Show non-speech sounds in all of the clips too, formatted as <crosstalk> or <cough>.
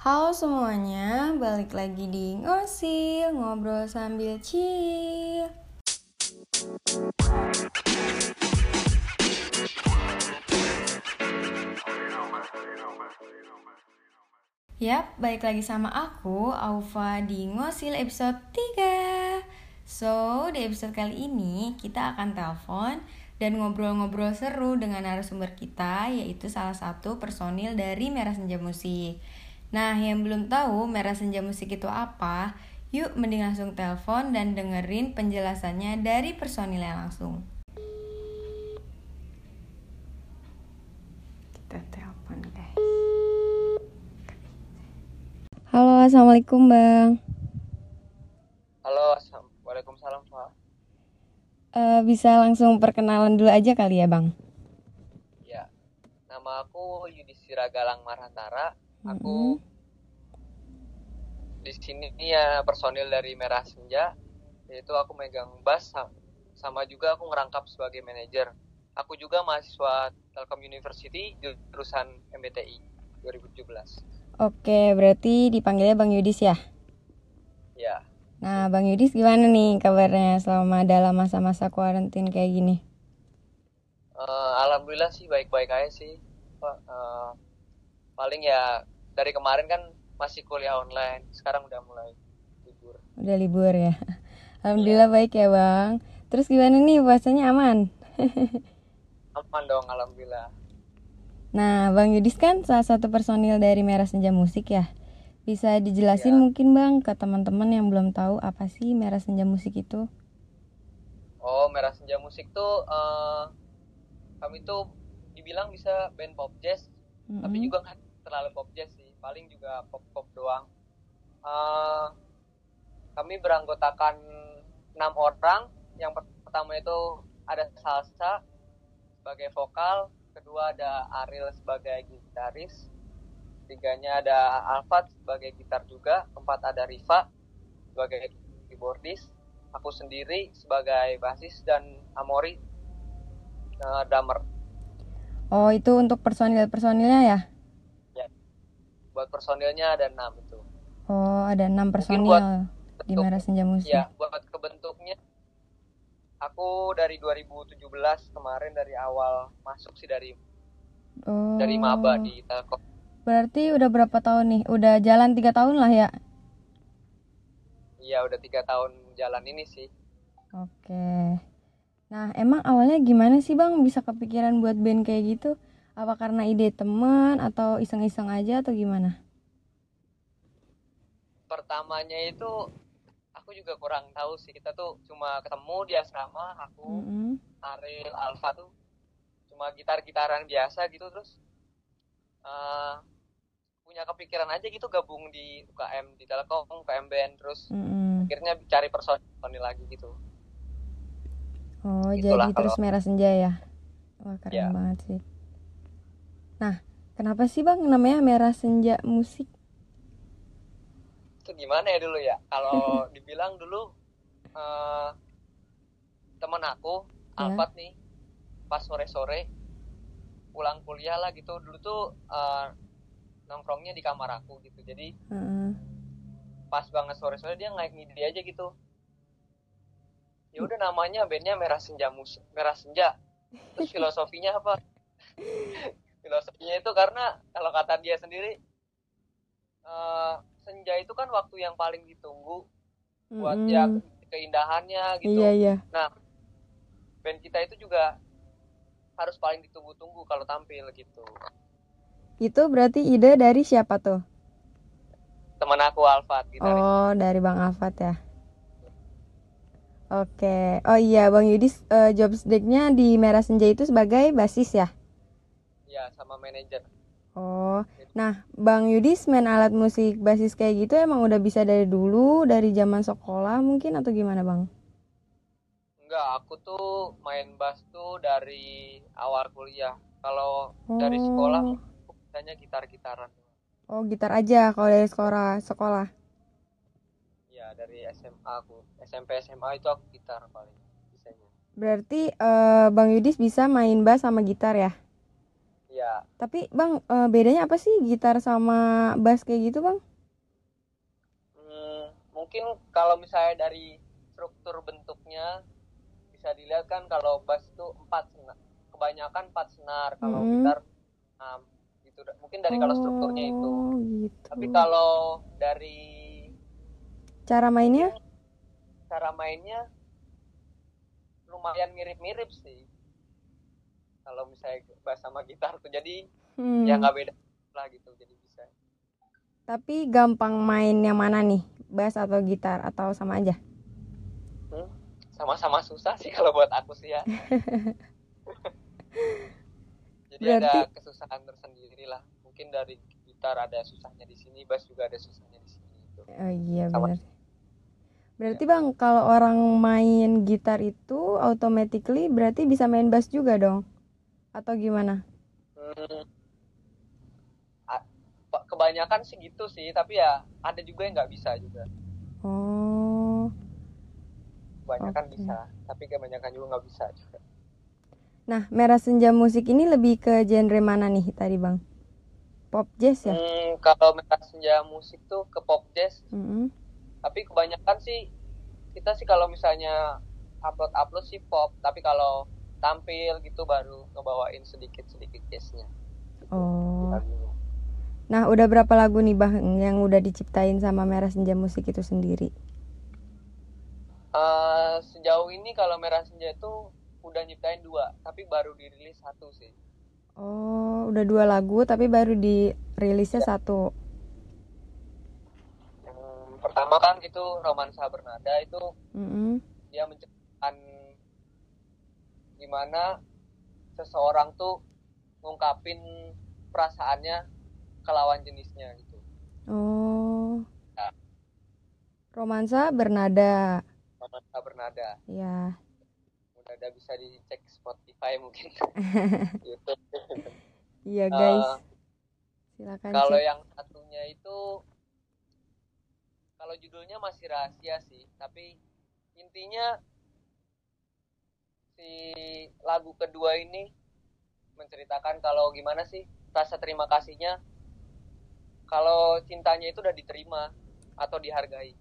Halo semuanya, balik lagi di Ngosil, ngobrol sambil chill. Yap, balik lagi sama aku, Aufa di Ngosil episode 3. So, di episode kali ini kita akan telepon dan ngobrol-ngobrol seru dengan narasumber kita, yaitu salah satu personil dari Merah Senja Musik. Nah, yang belum tahu Merah Senja Musik itu apa, yuk mending langsung telepon dan dengerin penjelasannya dari personilnya langsung. Kita telepon guys. Halo, assalamualaikum bang. Halo, Assalamualaikum Waalaikumsalam, Pak. Eh, bisa langsung perkenalan dulu aja kali ya bang. Ya, nama aku Yudhistira Galang Marhantara. Aku di sini ya personil dari Merah Senja, yaitu aku megang bass sa- sama juga aku ngerangkap sebagai manajer. Aku juga mahasiswa Telkom University jurusan MBTI 2017. Oke, berarti dipanggilnya Bang Yudis ya? Ya, Nah, Bang Yudis gimana nih kabarnya selama dalam masa-masa kuarantin kayak gini? eh, alhamdulillah sih baik-baik aja sih. Eh, paling ya dari kemarin kan masih kuliah online, sekarang udah mulai libur. Udah libur ya? <laughs> Alhamdulillah baik ya Bang. Terus gimana nih puasanya aman? <laughs> Aman dong, alhamdulillah. Nah, Bang Yudis kan salah satu personil dari Merah Senja Musik ya. Bisa dijelasin Ya. mungkin Bang ke teman-teman yang belum tahu apa sih Merah Senja Musik itu? Oh, Merah Senja Musik tuh eh, kami tuh dibilang bisa band pop jazz, tapi Mm-mm. juga nggak terlalu pop jazz sih, paling juga pop pop doang. Eh, kami beranggotakan enam orang. Yang per- pertama itu ada Salsa sebagai vokal, kedua ada Ariel sebagai gitaris, tiganya ada Alfat sebagai gitar juga, keempat ada Riva sebagai keyboardis, aku sendiri sebagai basis dan Amori eh, drummer. Oh, itu untuk personil-personilnya ya? Buat personilnya ada enam itu. Oh, ada enam personil buat di Merah Senja Musik. Ya, buat kebentuknya aku dari 2017 kemarin dari awal masuk sih dari Oh. dari maba di Telkom. Berarti udah berapa tahun nih? Udah jalan tiga tahun lah ya? Iya, udah tiga tahun jalan ini sih. Oke. Nah, emang awalnya gimana sih Bang bisa kepikiran buat band kayak gitu? Apa karena ide teman atau iseng-iseng aja atau gimana? Pertamanya itu aku juga kurang tahu sih. Kita tuh cuma ketemu di asrama, aku, Mm-mm. Ariel, Alfa tuh cuma gitar-gitaran biasa gitu terus eh, punya kepikiran aja gitu gabung di UKM di Telkom, UKM band terus Mm-mm. akhirnya cari personil lagi gitu. Oh, Itulah jadi terus kalau- Merah Senja ya? Wah, keren Ya. banget sih. Nah, kenapa sih Bang namanya Merah Senja Musik? Itu gimana ya dulu ya? Kalau <laughs> dibilang dulu eh, teman aku Ya. Alfat nih pas sore-sore pulang kuliah lah gitu dulu tuh eh, nongkrongnya di kamar aku gitu jadi Heeh. pas banget sore-sore dia naik ngide aja gitu ya udah namanya bandnya Merah Senja Musik Merah Senja terus filosofinya apa <laughs> karena kalau kata dia sendiri eh, senja itu kan waktu yang paling ditunggu buat Mm-mm. ya keindahannya gitu Iya, iya. nah band kita itu juga harus paling ditunggu-tunggu kalau tampil gitu Itu berarti ide dari siapa tuh? teman aku Alfat gitaris Oh, dari Bang Afat ya. Oke. Oh iya, Bang Yudis eh, job di Merah Senja itu sebagai basis ya? Ya sama manajer Oh. Nah, Bang Yudis main alat musik basis kayak gitu emang udah bisa dari dulu, dari zaman sekolah mungkin atau gimana, Bang? Enggak, aku tuh main bass tuh dari awal kuliah. Kalau dari sekolah Oh. aku bisanya gitar-gitaran. Oh, gitar aja kalau dari sekolah, sekolah. Ya, dari SMA aku. SMP SMA itu aku gitar paling bisanya. Berarti eh, Bang Yudis bisa main bass sama gitar ya? Iya. Tapi bang eh, bedanya apa sih gitar sama bass kayak gitu bang? Hmm, mungkin kalau misalnya dari struktur bentuknya bisa dilihat kan kalau bass itu empat senar, kebanyakan empat senar, kalau Mm-mm. gitar enam gitu. Mungkin dari kalau strukturnya itu. Oh, gitu. Tapi kalau dari cara mainnya? cara mainnya lumayan mirip-mirip sih. Kalau misalnya bass sama gitar tuh jadi Hmm. ya nggak beda lah gitu jadi bisa. Tapi gampang main yang mana nih? Bass atau gitar atau sama aja? Hmm, sama-sama susah sih kalau buat aku sih ya. <laughs> Jadi ada Berarti- kesusahan tersendiri lah. Mungkin dari gitar ada susahnya di sini, bass juga ada susahnya di sini. gitu. Oh iya Sama. benar. Berarti bang kalau orang main gitar itu automatically berarti bisa main bass juga dong? Atau gimana? Hmm, kebanyakan sih gitu sih, tapi ya ada juga yang nggak bisa juga. Oh. Kebanyakan Oke. bisa, tapi kebanyakan juga nggak bisa juga. Nah, Merah Senja Musik ini lebih ke genre mana nih tadi bang? Pop jazz ya? Hmm, kalau merah senja musik tuh ke pop jazz, Mm-mm. tapi kebanyakan sih kita sih kalau misalnya upload upload sih pop, tapi kalau tampil gitu baru ngebawain sedikit sedikit jazznya. Oh. Lagunya. Nah, udah berapa lagu nih bang yang udah diciptain sama Merah Senja Musik itu sendiri? Eh, sejauh ini kalau merah senja itu udah nyiptain dua, tapi baru dirilis satu sih. Oh, udah dua lagu tapi baru dirilisnya satu. Yang pertama kan itu romansa bernada itu Mm-mm. dia menceritakan gimana seseorang tuh ngungkapin perasaannya ke lawan jenisnya gitu. Oh. Ya. Romansa bernada. Romansa bernada. Ya. Udah ada bisa dicek Spotify mungkin. <laughs> YouTube. Iya, Eh, guys. Silakan kalau yang satunya itu kalau judulnya masih rahasia sih, tapi intinya si lagu kedua ini menceritakan kalau gimana sih rasa terima kasihnya kalau cintanya itu udah diterima atau dihargai.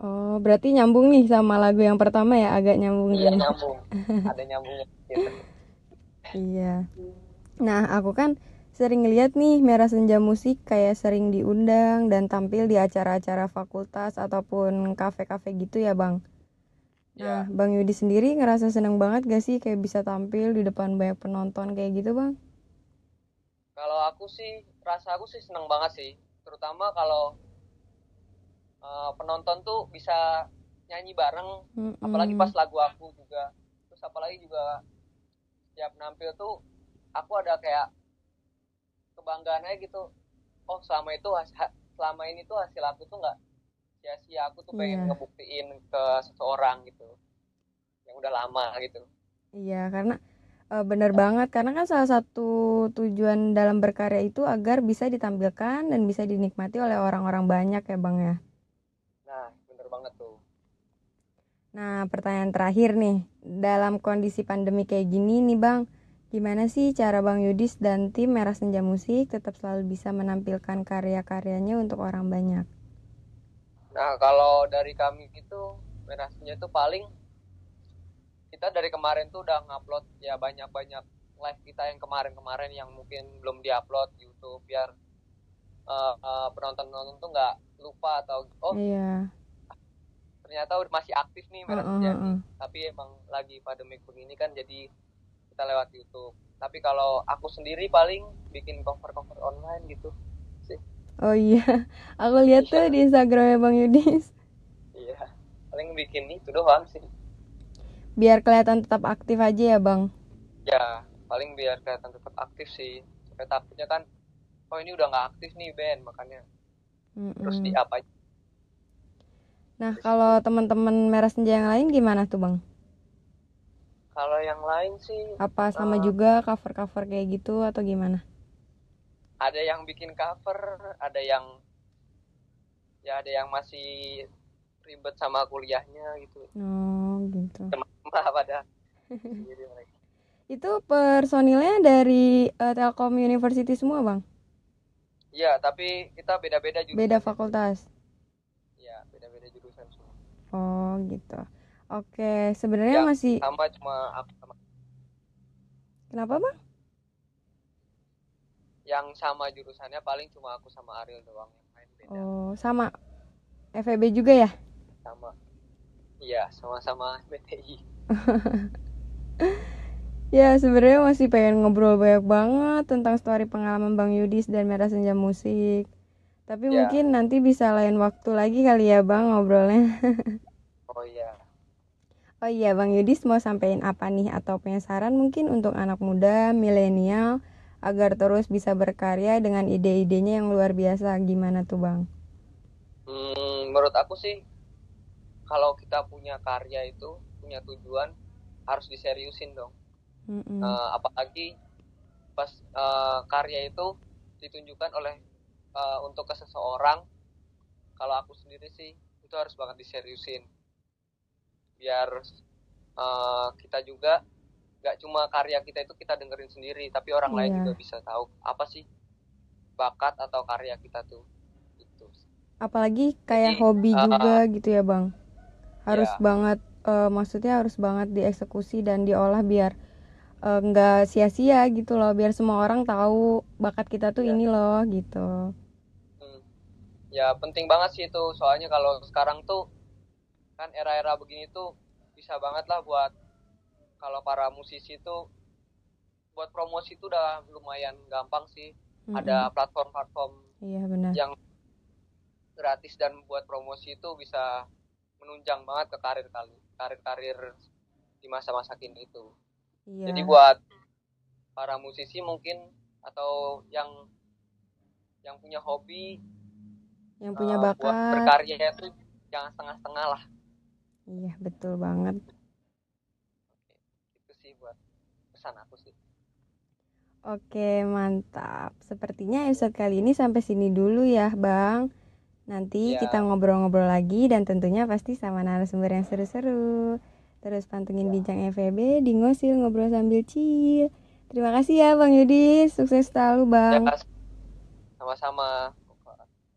Oh, berarti nyambung nih sama lagu yang pertama ya, agak nyambung Iya juga. nyambung, <laughs> ada nyambungnya. Gitu. Iya. Nah, aku kan sering lihat nih Merah Senja Musik kayak sering diundang dan tampil di acara-acara fakultas ataupun kafe-kafe gitu ya, Bang. Nah, Ya, Bang Yudi sendiri ngerasa seneng banget gak sih kayak bisa tampil di depan banyak penonton kayak gitu, Bang? kalau aku sih rasa aku sih seneng banget sih, terutama kalau eh, penonton tuh bisa nyanyi bareng. Apalagi Mm-mm. pas lagu aku juga. Terus apalagi juga setiap nampil tuh aku ada kayak kebanggaan aja gitu. Oh selama itu selama ini tuh hasil aku tuh nggak sia-sia aku tuh pengen Iya. ngebuktiin ke seseorang gitu yang udah lama gitu Iya, karena eh, bener banget karena kan salah satu tujuan dalam berkarya itu agar bisa ditampilkan dan bisa dinikmati oleh orang-orang banyak ya, Bang ya. nah bener banget tuh Nah, pertanyaan terakhir nih, dalam kondisi pandemi kayak gini nih Bang, gimana sih cara Bang Yudis dan tim Merah Senja Musik tetap selalu bisa menampilkan karya-karyanya untuk orang banyak? Nah kalau dari kami itu merasnya itu paling kita dari kemarin tuh udah ngupload ya banyak-banyak live kita yang kemarin-kemarin yang mungkin belum diupload di YouTube biar eh, eh, penonton-penonton tuh nggak lupa atau oh Iya, ternyata udah masih aktif nih merah Heeh, Senja heeh. nih. tapi emang lagi pandemi ini kan jadi kita lewat YouTube tapi kalau aku sendiri paling bikin cover-cover online gitu oh iya, <laughs> aku lihat tuh di Instagramnya Bang Yudis. iya paling bikin itu doang sih Biar kelihatan tetap aktif aja ya Bang. ya paling biar kelihatan tetap aktif sih supaya takutnya kan oh ini udah nggak aktif nih band makanya terus di apa Nah, kalau teman-teman Merah Senja yang lain gimana tuh Bang? kalau yang lain sih Apa sama eh, juga cover-cover kayak gitu atau gimana? Ada yang bikin cover ada yang ya ada yang masih ribet sama kuliahnya gitu Oh, gitu. teman-teman pada <laughs> Itu personilnya dari uh, Telkom University semua, Bang? Iya, tapi kita beda-beda jurusan. Beda fakultas? Iya, beda-beda jurusan semua. Oh, gitu. Oke, sebenarnya ya, masih... sama cuma aku sama... Kenapa, Bang? Yang sama jurusannya paling cuma aku sama Ariel doang. Yang lain beda. Oh, sama? FEB juga ya? Sama. Iya, sama-sama BTI. <laughs> Ya sebenarnya masih pengen ngobrol banyak banget tentang story pengalaman Bang Yudis dan Merah Senja Musik. Tapi ya. mungkin nanti bisa lain waktu lagi kali ya Bang ngobrolnya. <laughs> oh iya. Oh iya Bang Yudis mau sampein apa nih atau punya saran mungkin untuk anak muda, milenial agar terus bisa berkarya dengan ide-idenya yang luar biasa gimana tuh Bang? Hmm, menurut aku sih kalau kita punya karya itu punya tujuan harus diseriusin dong mm-hmm. uh, apalagi pas uh, karya itu ditunjukkan oleh uh, untuk ke seseorang kalau aku sendiri sih itu harus banget diseriusin biar uh, kita juga nggak cuma karya kita itu kita dengerin sendiri tapi orang yeah. lain iya. juga bisa tahu apa sih bakat atau karya kita tuh itu apalagi kayak Jadi, hobi uh, juga gitu ya bang harus yeah. banget uh, maksudnya harus banget dieksekusi dan diolah biar Eh, nggak uh, sia-sia gitu loh biar semua orang tahu bakat kita tuh ya. ini loh gitu hmm. ya penting banget sih itu soalnya kalau sekarang tuh kan era-era begini tuh bisa banget lah buat kalau para musisi tuh buat promosi tuh udah lumayan gampang sih mm -hmm. ada platform-platform iya, benar. yang gratis dan buat promosi itu bisa menunjang banget ke karir kali karir-karir di masa-masa kini itu Iya. Jadi buat para musisi mungkin atau yang yang punya hobi, yang punya uh, bakat, buat berkarya itu jangan setengah-setengah lah. Iya betul banget. Oke, itu sih buat pesan aku sih. Oke mantap. Sepertinya episode kali ini sampai sini dulu ya bang. Nanti ya. kita ngobrol-ngobrol lagi dan tentunya pasti sama narasumber yang seru-seru. Terus pantengin bincang FEB di ngosil ngobrol sambil chill. Terima kasih ya Bang Yudi, sukses selalu Bang. Sama-sama.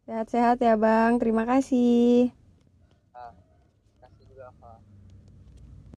Sehat-sehat ya Bang, terima kasih.